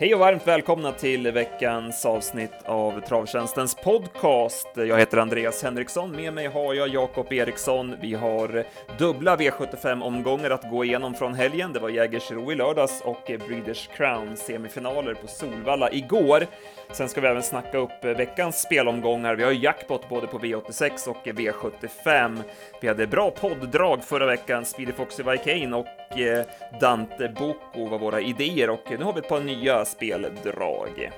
Hej och varmt välkomna till veckans avsnitt av Travtjänstens podcast. Jag heter Andreas Henriksson, med mig har jag Jakob Eriksson. Vi har dubbla V75-omgångar att gå igenom från helgen. Det var Jägersro i lördags och Breeders Crown semifinaler på Solvalla igår. Sen ska vi även snacka upp veckans spelomgångar. Vi har jackpot både på V86 och V75. Vi hade bra podddrag förra veckan. Speedy Foxy Vikane och eh, Dante Boko var våra idéer och nu har vi ett par nya speldrag.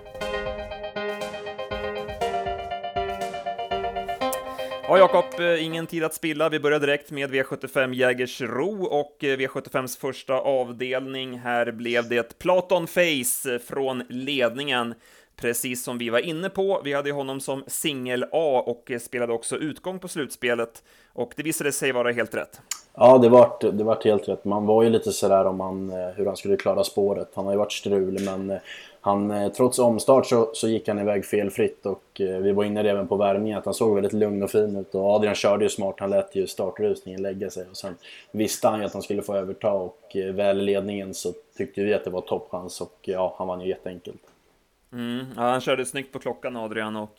Ja, Jakob, eh, ingen tid att spilla. Vi börjar direkt med V75 Jägersro och eh, V75s första avdelning. Här blev det Platon Face från ledningen precis som vi var inne på. Vi hade honom som singel A och eh, spelade också utgång på slutspelet och det visade sig vara helt rätt. Ja, det vart, det vart helt rätt. Man var ju lite sådär om han, eh, hur han skulle klara spåret. Han har ju varit strul, men eh, han, trots omstart så, så gick han iväg felfritt och vi var inne även på värmningen att han såg väldigt lugn och fin ut och Adrian körde ju smart. Han lät ju startrusningen lägga sig och sen visste han ju att han skulle få överta och väl i ledningen så tyckte vi att det var toppchans och ja, han vann ju jätteenkelt. Mm, ja, han körde snyggt på klockan Adrian och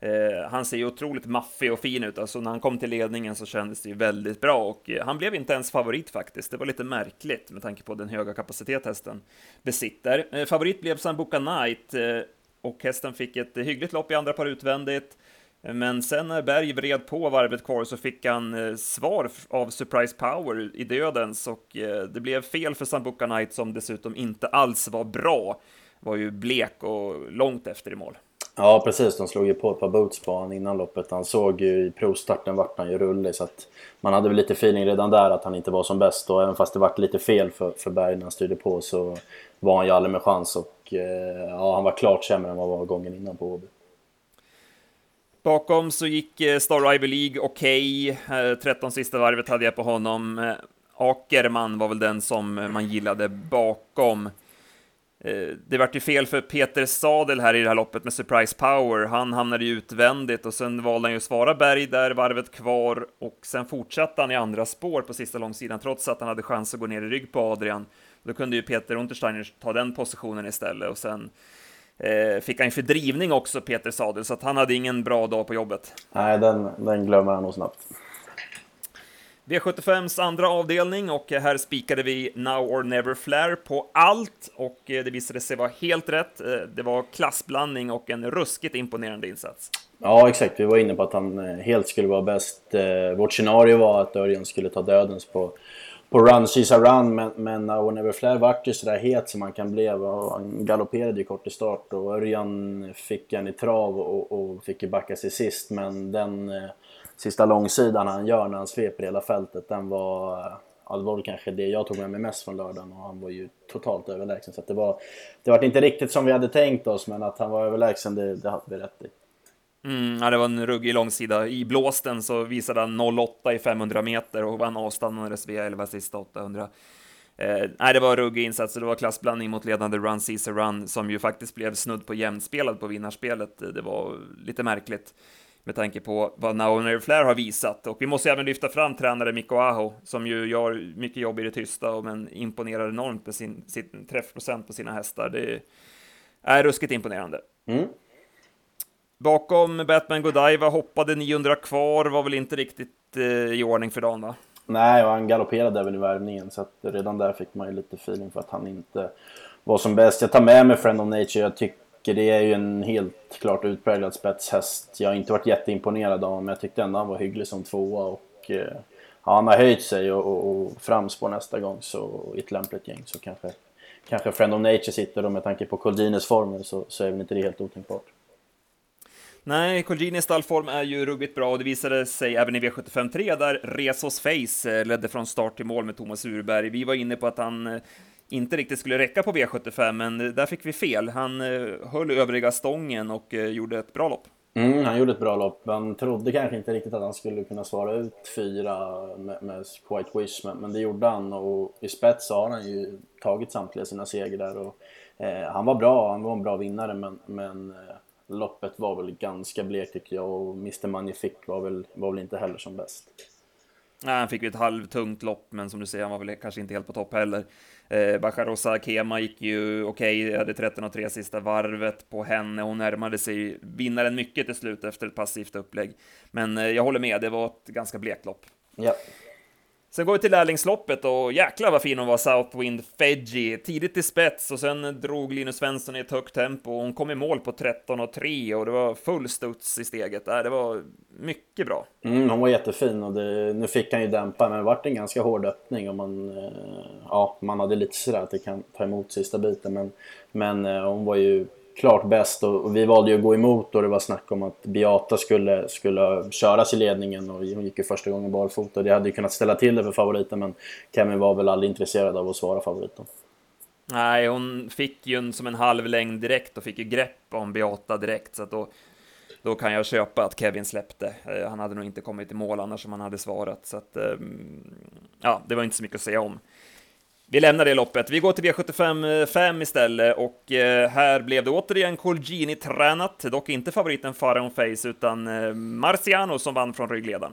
eh, han ser ju otroligt maffig och fin ut. Alltså när han kom till ledningen så kändes det ju väldigt bra och eh, han blev inte ens favorit faktiskt. Det var lite märkligt med tanke på den höga kapacitet hästen besitter. Eh, favorit blev Sambuca Knight eh, och hästen fick ett hyggligt lopp i andra par utvändigt. Men sen när Berg vred på varvet kvar så fick han eh, svar av Surprise Power i dödens och eh, det blev fel för Sambuca Knight som dessutom inte alls var bra var ju blek och långt efter i mål. Ja precis, de slog ju på ett par boots på honom innan loppet. Han såg ju i provstarten vart han ju rullig så att man hade väl lite feeling redan där att han inte var som bäst och även fast det vart lite fel för, för Berg när han styrde på så var han ju aldrig med chans och eh, ja, han var klart sämre än vad var gången innan på Åby. Bakom så gick eh, Star Ivy League okej. Okay. 13 sista varvet hade jag på honom. Eh, Akerman var väl den som man gillade bakom. Eh, det vart ju fel för Peter Sadel här i det här loppet med Surprise Power. Han hamnade ju utvändigt och sen valde han ju att svara Berg där, varvet kvar och sen fortsatte han i andra spår på sista långsidan trots att han hade chans att gå ner i rygg på Adrian. Då kunde ju Peter Untersteiner ta den positionen istället och sen eh, fick han ju fördrivning också, Peter Sadel, så att han hade ingen bra dag på jobbet. Nej, den, den glömmer han nog snabbt. V75s andra avdelning och här spikade vi Now or Never Flare på allt och eh, det visade sig vara helt rätt. Eh, det var klassblandning och en ruskigt imponerande insats. Ja, exakt. Vi var inne på att han eh, helt skulle vara bäst. Vårt scenario var att Örjan skulle ta dödens på, på Run She's a Run, men, men Now or Never Flare vart ju sådär het som han kan bli. Han galopperade ju kort i start och Örjan fick en i trav och, och fick ju backa sig sist, men den sista långsidan han gör när han sveper hela fältet, den var... Ja, det var väl kanske det jag tog med mig mest från lördagen och han var ju totalt överlägsen. Så det var, det var inte riktigt som vi hade tänkt oss, men att han var överlägsen, det, det hade vi rätt i. Mm, ja, det var en ruggig långsida. I blåsten så visade han 0,8 i 500 meter och vann avstannades V11 sista 800. Eh, nej, det var ruggig insats och det var klassblandning mot ledande Run Caesar Run som ju faktiskt blev snudd på jämnspelad på vinnarspelet. Det var lite märkligt med tanke på vad Now Flair har visat. Och vi måste även lyfta fram tränare Mikko Aho, som ju gör mycket jobb i det tysta, men imponerar enormt med sin, sin träffprocent på sina hästar. Det är ruskigt imponerande. Mm. Bakom Batman Godiva hoppade 900 kvar, var väl inte riktigt eh, i ordning för dagen va? Nej, och han galopperade även i värvningen, så att redan där fick man ju lite feeling för att han inte var som bäst. Jag tar med mig Friend of Nature, jag tycker det är ju en helt klart utpräglad spetshäst. Jag har inte varit jätteimponerad av honom, men jag tyckte ändå han var hygglig som tvåa. Och, eh, ja, han har höjt sig och, och, och framspår nästa gång så i ett lämpligt gäng så kanske, kanske Friend of Nature sitter då med tanke på Coldines form så, så är väl inte det helt otänkbart. Nej, Colginis stallform är ju ruggigt bra och det visade sig även i V75 3 där Resos Face eh, ledde från start till mål med Thomas Urberg. Vi var inne på att han eh, inte riktigt skulle räcka på V75, men där fick vi fel. Han eh, höll övriga stången och eh, gjorde ett bra lopp. Mm, han gjorde ett bra lopp. Man trodde kanske inte riktigt att han skulle kunna svara ut fyra med, med Quite Wish, men, men, det gjorde han. Och i spets har han ju tagit samtliga sina segrar. Och, eh, han var bra, han var en bra vinnare, men, men eh, loppet var väl ganska blekt tycker jag. Och Mr Magnific var väl, var väl inte heller som bäst. Nej, han fick ju ett halvtungt lopp, men som du säger, han var väl kanske inte helt på topp heller. Eh, Bacharosa Kema gick ju okej, okay, hade 13 och 3 sista varvet på henne. Hon närmade sig vinnaren mycket till slut efter ett passivt upplägg. Men eh, jag håller med, det var ett ganska blekt lopp. Ja. Sen går vi till lärlingsloppet och jäklar vad fin hon var, Southwind Fedji. Tidigt i spets och sen drog Linus Svensson i ett högt tempo. Hon kom i mål på 13 och 3 och det var full studs i steget. Där. Det var mycket bra. Mm, hon var jättefin och det, nu fick han ju dämpa, men det vart en ganska hård öppning och man, eh, ja, man hade lite sådär att det kan ta emot sista biten. Men, men eh, hon var ju klart bäst och, vi valde ju att gå emot och det var snack om att Beata skulle, skulle köras i ledningen och hon gick ju första gången barfota. Det hade ju kunnat ställa till det för favoriten men Kevin var väl aldrig intresserad av att svara favoriten. Nej, hon fick ju en, som en halv längd direkt och fick ju grepp om Beata direkt så att då, då kan jag köpa att Kevin släppte. Eh, han hade nog inte kommit i mål annars om han hade svarat så att ehm, ja, det var inte så mycket att säga om. Vi lämnar det loppet. Vi går till V75 5 istället och eh, här blev det återigen Colgini tränat, dock inte favoriten Pharaon Face utan eh, Marciano som vann från ryggledaren.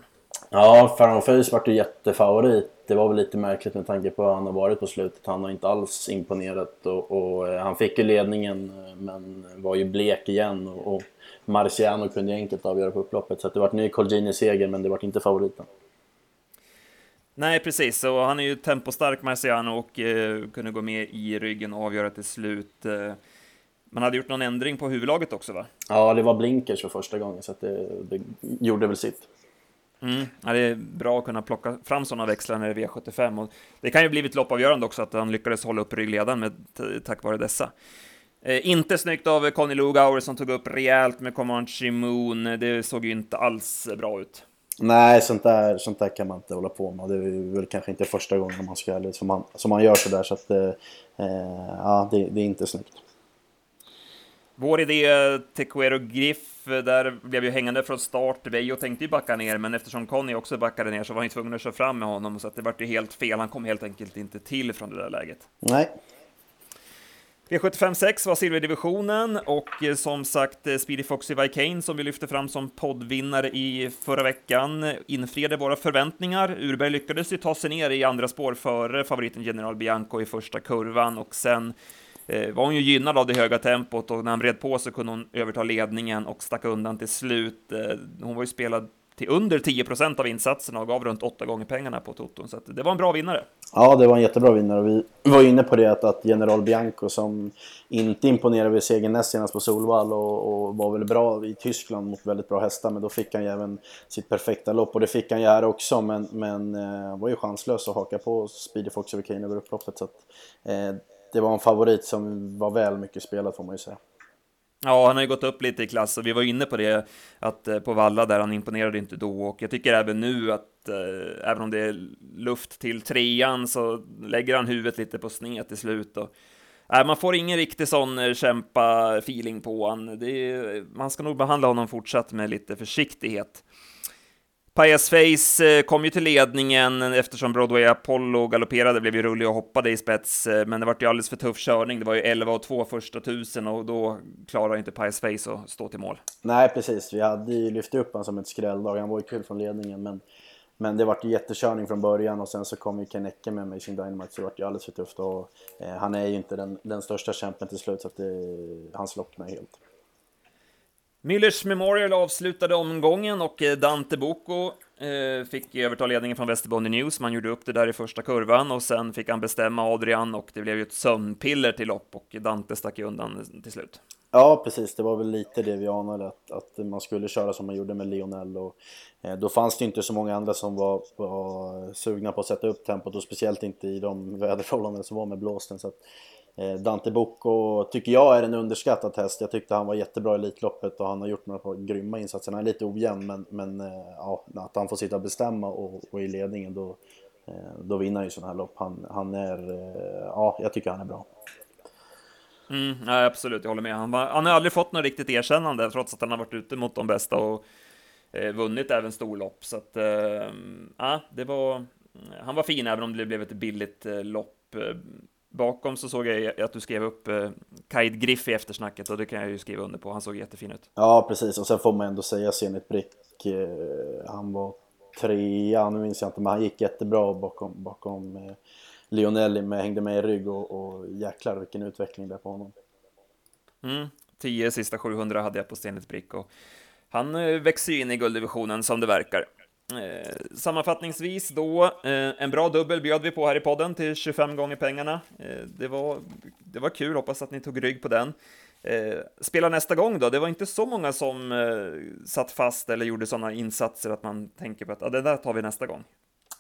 Ja, Pharaon Face vart ju jättefavorit. Det var väl lite märkligt med tanke på hur han har varit på slutet. Han har inte alls imponerat och, och eh, han fick ju ledningen men var ju blek igen och, och Marciano kunde enkelt avgöra på upploppet. Så det vart ny Colgini-seger men det vart inte favoriten. Nej, precis. Så han är ju tempostark, Marciano, och eh, kunde gå med i ryggen och avgöra till slut. Eh, man hade gjort någon ändring på huvudlaget också, va? Ja, det var blinkers för första gången, så det, det, gjorde väl sitt. Mm. Ja, det är bra att kunna plocka fram sådana växlar när det är V75. Och det kan ju blivit loppavgörande också att han lyckades hålla upp ryggledaren med, tack vare dessa. Eh, inte snyggt av Conny Lugauer som tog upp rejält med Comanche Moon. Det såg ju inte alls bra ut. Nej, sånt där, sånt där kan man inte hålla på med. Det är väl kanske inte första gången man ska, eller som, man, som man gör sådär. Så att, eh, ja, det, det, är inte snyggt. Vår idé, Tequero Griff, där blev ju hängande från start. Veijo tänkte ju backa ner, men eftersom Conny också backade ner så var han tvungen att köra fram med honom, så att det vart ju helt fel. Han kom helt enkelt inte till från det där läget. Nej, V75.6 var silverdivisionen och eh, som sagt eh, Speedy Foxy Vikane som vi lyfte fram som poddvinnare i förra veckan eh, infriade våra förväntningar. Urberg lyckades ju ta sig ner i andra spår före favoriten General Bianco i första kurvan och sen var hon ju gynnad av det höga tempot och när han vred på så kunde hon överta ledningen och stack undan till slut. Hon var ju spelad till under 10 procent av insatserna och gav runt åtta gånger pengarna på Toton. Så det var en bra vinnare. Ja, det var en jättebra vinnare. Vi var inne på det att, att General Bianco som inte imponerade vid segern näst senast på Solvall och, och, var väl bra i Tyskland mot väldigt bra hästar. Men då fick han ju även sitt perfekta lopp och det fick han ju här också. Men, men eh, var ju chanslös att haka på Speedy Fox över Kane över upploppet. Så att, eh, det var en favorit som var väl mycket spelad får man ju säga. Ja, han har ju gått upp lite i klass och vi var inne på det att eh, på Valla där han imponerade inte då och jag tycker även nu att eh, även om det är luft till trean så lägger han huvudet lite på sned till slut och Nej, man får ingen riktig sån eh, kämpa-feeling på honom. Man ska nog behandla honom fortsatt med lite försiktighet. Pajas Face eh, kom ju till ledningen eftersom Broadway Apollo galopperade, blev ju rullig och hoppade i spets, eh, men det var ju alldeles för tuff körning. Det var ju 11 och 2 första tusen och då klarar inte Pajas Face att stå till mål. Nej, precis. Vi hade ju lyft upp honom som ett skrälldag. Han var ju kul från ledningen, men, men det var ju jättekörning från början och sen så kom ju Kennecke med Amazing Dynamite så det var ju alldeles för tufft och eh, han är ju inte den, den största kämpen till slut så att det, han slocknade helt. Müllers Memorial avslutade omgången och eh, Dante Boko eh, fick överta ledningen från Västerbonde News. Man gjorde upp det där i första kurvan och sen fick han bestämma Adrian och det blev ju ett sömnpiller till lopp och Dante stack undan till slut. Ja, precis. Det var väl lite det vi anade att, att man skulle köra som man gjorde med Lionel och eh, då fanns det inte så många andra som var, var sugna på att sätta upp tempot och speciellt inte i de väderförhållanden som var med blåsten. Så att, Eh, Eh, Dante Bocco tycker jag är en underskattad häst. Jag tyckte han var jättebra i Elitloppet och han har gjort några grymma insatser. Han är lite ojämn men, men eh, ja, att han får sitta och bestämma och, och i ledningen då, eh, då vinner han ju sådana här lopp. Han, han är, ja, jag tycker han är bra. Mm, ja, absolut, jag håller med. Han, var, han har aldrig fått något riktigt erkännande trots att han har varit ute mot de bästa och eh, vunnit även storlopp. Så att, eh, ja, det var, han var fin även om det blev ett billigt eh, lopp. Bakom så såg jag att du skrev upp eh, Kaid Griff i eftersnacket och det kan jag ju skriva under på. Han såg jättefin ut. Ja, precis. Och sen får man ändå säga Zenit Brick. Eh, han var trea, nu minns jag inte, men han gick jättebra bakom, bakom eh, Lionelli, med, hängde med i rygg och, och jäklar vilken utveckling det är på honom. Mm, 10 sista 700 hade jag på Stenligt Brick och han eh, växer in i gulddivisionen som det verkar. Eh, sammanfattningsvis då, eh, en bra dubbel bjöd vi på här i podden till 25 gånger pengarna. Eh, det, var, det var kul, hoppas att ni tog rygg på den. Eh, spela nästa gång då, det var inte så många som eh, satt fast eller gjorde sådana insatser att man tänker på att ah, det där tar vi nästa gång.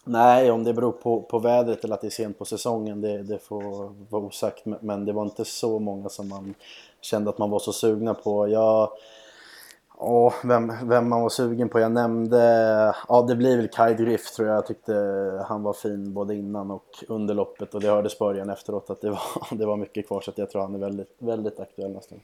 Nej, om det beror på, på vädret eller att det är sent på säsongen, det, det får vara osagt. Men det var inte så många som man kände att man var så sugna på. Jag Ja, vem, vem man var sugen på. Jag nämnde, ja det blir väl Kai Drift tror jag. Jag tyckte han var fin både innan och under loppet och det hördes början efteråt att det var, det var mycket kvar så att jag tror han är väldigt, väldigt aktuell nästan.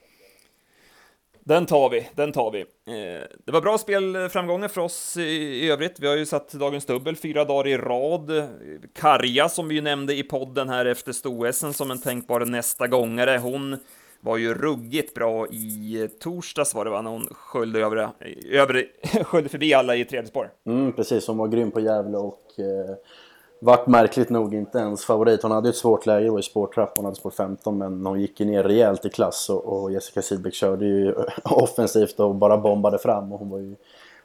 Den tar vi, den tar vi. Eh, det var bra spelframgångar för oss i övrigt. Vi har ju satt dagens dubbel fyra dagar i rad. Karja, som vi ju nämnde i podden här efter sto som en tänkbar nästa gångare, hon var ju ruggigt bra i torsdags var det va, när hon sköljde, över, över, sköljde förbi alla i tredje spår. Mm, precis, hon var grym på Gävle och eh, vart märkligt nog inte ens favorit. Hon hade ett svårt läge då i spårtrappan, hon hade spår 15 men hon gick ju ner rejält i klass och, och Jessica Sidbeck körde ju offensivt och bara bombade fram och hon var ju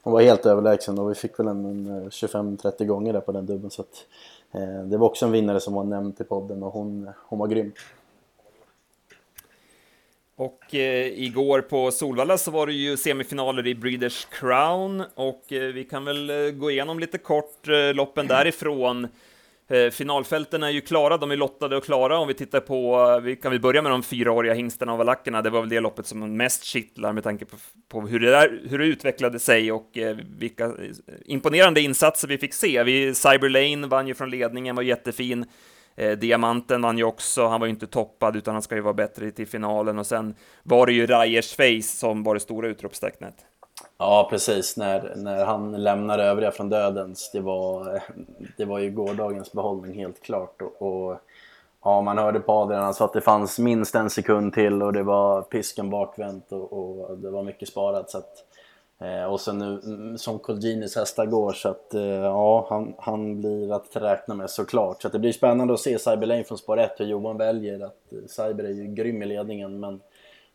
hon var helt överlägsen och vi fick väl en, en eh, 25-30 gånger där på den dubben så att eh, det var också en vinnare som var nämnd i podden och hon, hon var grym. Och eh, igår på Solvalla så var det ju semifinaler i Breeders Crown och eh, vi kan väl eh, gå igenom lite kort eh, loppen därifrån. Eh, finalfälten är ju klara, de är lottade och klara. Om vi tittar på, eh, vi kan väl börja med de fyraåriga hingstarna och valackerna. Det var väl det loppet som mest kittlar med tanke på, på hur, det där, hur det utvecklade sig och eh, vilka eh, imponerande insatser vi fick se. Vi, Cyber Lane vann ju från ledningen, var jättefin. Eh, diamanten vann ju också, han var ju inte toppad utan han ska ju vara bättre till finalen och sen var det ju Rajers face som var det stora utropstecknet. Ja, precis. När, när han lämnar övriga från dödens, det var, det var ju gårdagens behållning helt klart. Och, och ja, man hörde på Adrian, han sa att det fanns minst en sekund till och det var pisken bakvänt och, och det var mycket sparat. Så att, Eh, och sen nu mm, som Colginis hästar går så att eh, ja, han, han blir att räkna med såklart. Så att det blir spännande att se Cyber Lane från spår 1 hur Johan väljer. Att eh, Cyber är ju grym i ledningen men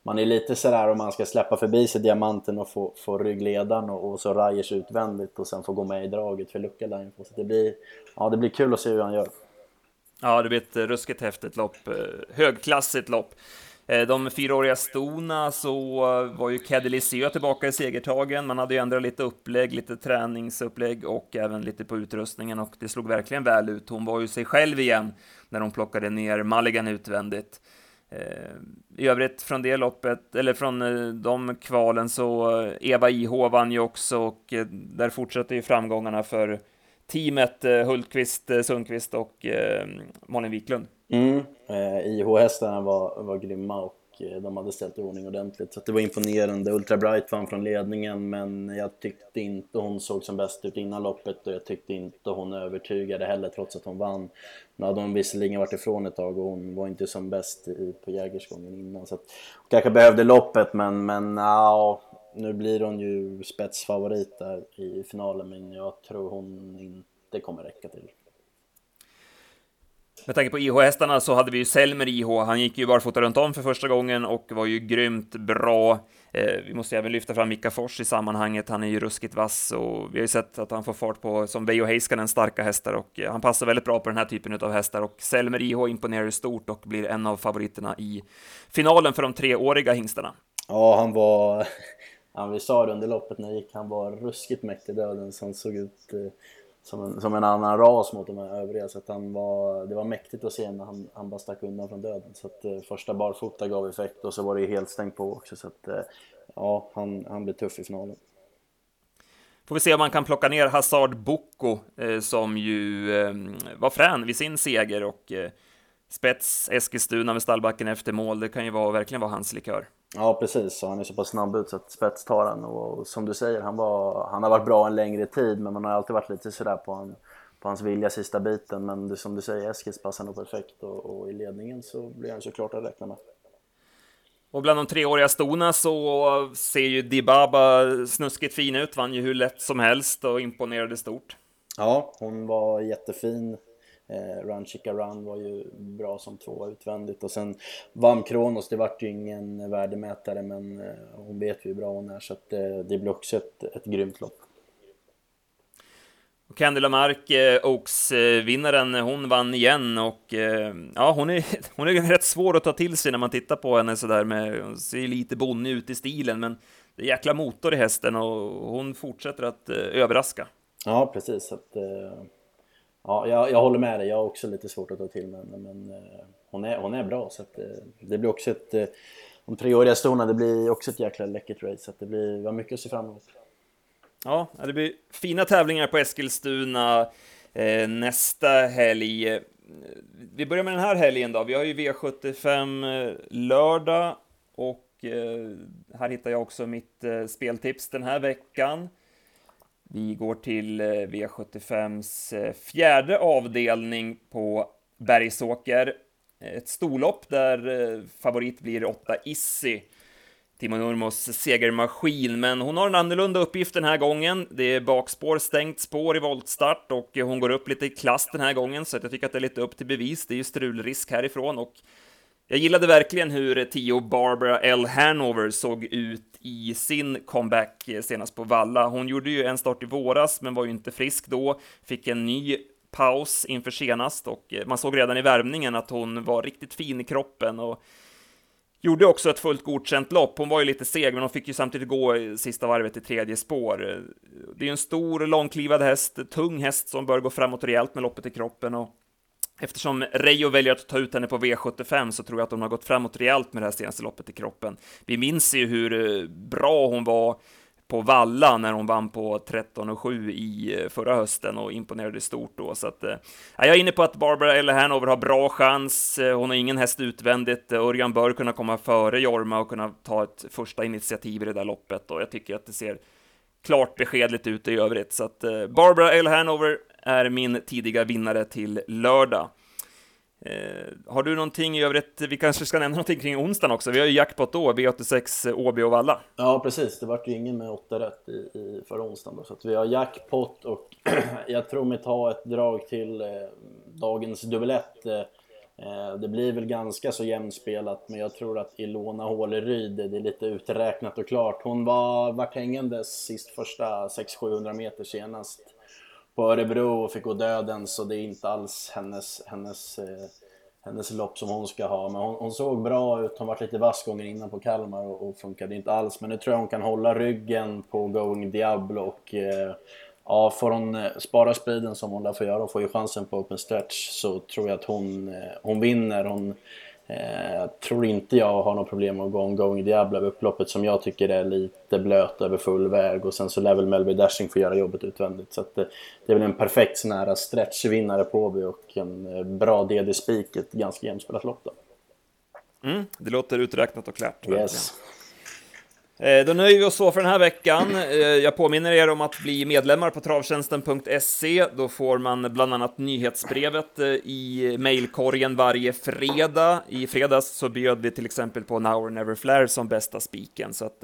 man är lite sådär om man ska släppa förbi sig diamanten och få, få ryggledaren och, och så Rajers utvändigt och sen få gå med i draget för lucka line. Så det blir, ja, det blir kul att se hur han gör. Ja, det blir ett ruskigt häftigt lopp. Eh, högklassigt lopp. Eh, de fyraåriga stona så var ju Caddy tillbaka i segertagen. Man hade ju ändrat lite upplägg, lite träningsupplägg och även lite på utrustningen och det slog verkligen väl ut. Hon var ju sig själv igen när hon plockade ner Mulligan utvändigt. Eh, I övrigt från det loppet, eller från eh, de kvalen så Eva IH vann ju också och där fortsätter ju framgångarna för teamet Hultqvist, Sundqvist och Malin Wiklund. Mm. Eh, IH-hästarna var, var grymma och eh, de hade ställt i ordning ordentligt. Så det var imponerande. Ultra Bright vann från ledningen men jag tyckte inte hon såg som bäst ut innan loppet och jag tyckte inte hon övertygade heller trots att hon vann. Nu hade hon visserligen varit ifrån ett tag och hon var inte som bäst i, på Jägersgången innan. Så att, hon kanske behövde loppet men, men no, nu blir hon ju spetsfavorit där i finalen men jag tror hon inte kommer räcka till. Med tanke på IH-hästarna så hade vi ju Selmer IH, han gick ju barfota runt om för första gången och var ju grymt bra. Eh, vi måste även lyfta fram Mika Fors i sammanhanget, han är ju ruskigt vass och vi har ju sett att han får fart på, som Veijo Heiskanen, starka hästar och eh, han passar väldigt bra på den här typen av hästar och Selmer IH imponerar ju stort och blir en av favoriterna i finalen för de treåriga hingstarna. Ja, han var, ja, vi sa det under loppet när det gick, han var ruskigt mäktig döden, så han såg ut eh som en, som en annan ras mot de här övriga. Så att han var, det var mäktigt att se när han, han bara stack undan från döden. Så att eh, första barfota gav effekt och så var det helt stängt på också. Så att eh, ja, han, han blir tuff i finalen. Får vi se om man kan plocka ner Hazard Boko eh, som ju eh, var frän vid sin seger och eh, spets Eskilstuna med stallbacken efter mål. Det kan ju vara, verkligen vara hans likör. Ja precis, och han är så pass snabb ut så att spets tar han. Och som du säger, han, var, han har varit bra en längre tid men man har alltid varit lite sådär på, han, på hans vilja sista biten. Men det, som du säger, Eskils passar nog perfekt och, och, i ledningen så blir han såklart att räkna med. Och bland de treåriga stona så ser ju Dibaba snuskigt fin ut, vann ju hur lätt som helst och imponerade stort. Ja, hon var jättefin. Eh, Run Chica Run var ju bra som två utvändigt och sen vann Kronos, det vart ju ingen värdemätare men eh, hon vet ju hur bra hon är så att, eh, det blir också ett, ett grymt lopp. Candy Lamarck, eh, Oaks-vinnaren, hon vann igen och eh, ja, hon är, hon är rätt svår att ta till sig när man tittar på henne sådär med, hon ser lite bonnig ut i stilen, men det är jäkla motor i hästen och hon fortsätter att eh, överraska. Ja, precis. Att, eh, ja, jag, jag håller med dig, jag har också lite svårt att ta till mig men, men eh, hon, är, hon är bra så att, eh, det blir också ett, eh, de treåriga storna, det blir också ett jäkla läckert race så att det blir, vi har mycket att se fram emot. Ja, det blir fina tävlingar på Eskilstuna eh, nästa helg. Eh, vi börjar med den här helgen då. Vi har ju V75 eh, lördag och eh, här hittar jag också mitt eh, speltips den här veckan. Vi går till eh, V75s eh, fjärde avdelning på Bergsåker. Eh, ett storlopp där favorit blir 8 Issi. Timo Nurmos segermaskin, men hon har en annorlunda uppgift den här gången. Det är bakspår, stängt spår i voltstart och hon går upp lite i klass den här gången, så jag tycker att det är lite upp till bevis. Det är ju strulrisk härifrån och jag gillade verkligen hur Tio Barbara L. Hanover såg ut i sin comeback senast på Valla. Hon gjorde ju en start i våras, men var ju inte frisk då, fick en ny paus inför senast och eh, man såg redan i värmningen att hon var riktigt fin i kroppen och Gjorde också ett fullt godkänt lopp. Hon var ju lite seg, men hon fick ju samtidigt gå sista varvet i tredje spår. Det är ju en stor, långklivad häst, tung häst som bör gå framåt rejält med loppet i kroppen och Eftersom Reijo väljer att ta ut henne på V75 så tror jag att hon har gått framåt rejält med det här senaste loppet i kroppen. Vi minns ju hur eh, bra hon var på Valla när hon vann på 13,7 i eh, förra hösten och imponerade stort då. Så att, eh, jag är inne på att Barbara eller Hanover har bra chans. Eh, hon har ingen häst utvändigt. Örjan bör kunna komma före Jorma och kunna ta ett första initiativ i det där loppet och jag tycker att det ser klart beskedligt ut i övrigt. Så att Barbara eller Hanover är min tidiga vinnare till lördag. Eh, har du någonting i övrigt? Vi kanske ska nämna någonting kring onsdagen också. Vi har ju jackpot då, V86 Åby och Valla. Ja, precis. Det vart ju ingen med åtta rätt i, i förra onsdagen. Då, så att vi har jackpot och jag tror mig ta ett drag till eh, dagens dubbelett. Eh, eh, det blir väl ganska så jämnspelat, men jag tror att Ilona Håleryd, det är lite uträknat och klart. Hon var vart hängandes sist första 600-700 meter senast på Örebro och fick gå döden så det är inte alls hennes, hennes, eh, hennes lopp som hon ska ha. Men hon, hon såg bra ut, hon var lite vass gånger innan på Kalmar och, och funkade inte alls. Men nu tror jag hon kan hålla ryggen på Going Diablo och eh, ja, får hon eh, spara speeden som hon lär få göra och får ju chansen på open stretch så tror jag att hon, eh, hon vinner. Hon, Eh, tror inte jag har något problem med att gå ongoing Diablo över upploppet som jag tycker är lite blöt över full väg och sen så lär väl Melby Dashing få göra jobbet utvändigt. Så att det, det är väl en perfekt sån här stretchvinnare på Åby och en eh, bra DD-spik, ett ganska jämspelat lopp då. Mm, det låter uträknat och klart. Yes. Eh, då nöjer vi oss så för den här veckan. Eh, jag påminner er om att bli medlemmar på travtjänsten.se. Då får man bland annat nyhetsbrevet eh, i mejlkorgen varje fredag. I fredags så bjöd vi till exempel på Now or Never Flare som bästa spiken. Så att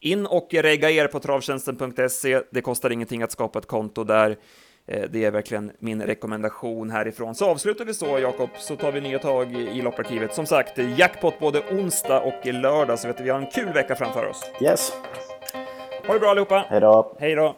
in och regga er på travtjänsten.se. Det kostar ingenting att skapa ett konto där. Eh, det är verkligen min rekommendation härifrån. Så avslutar vi så, Jakob, så tar vi nya tag i lopparkivet. Som sagt, jackpot både onsdag och lördag, så vet du, vi har en kul vecka framför oss. Yes. Ha det bra allihopa. Hej då. Hej då.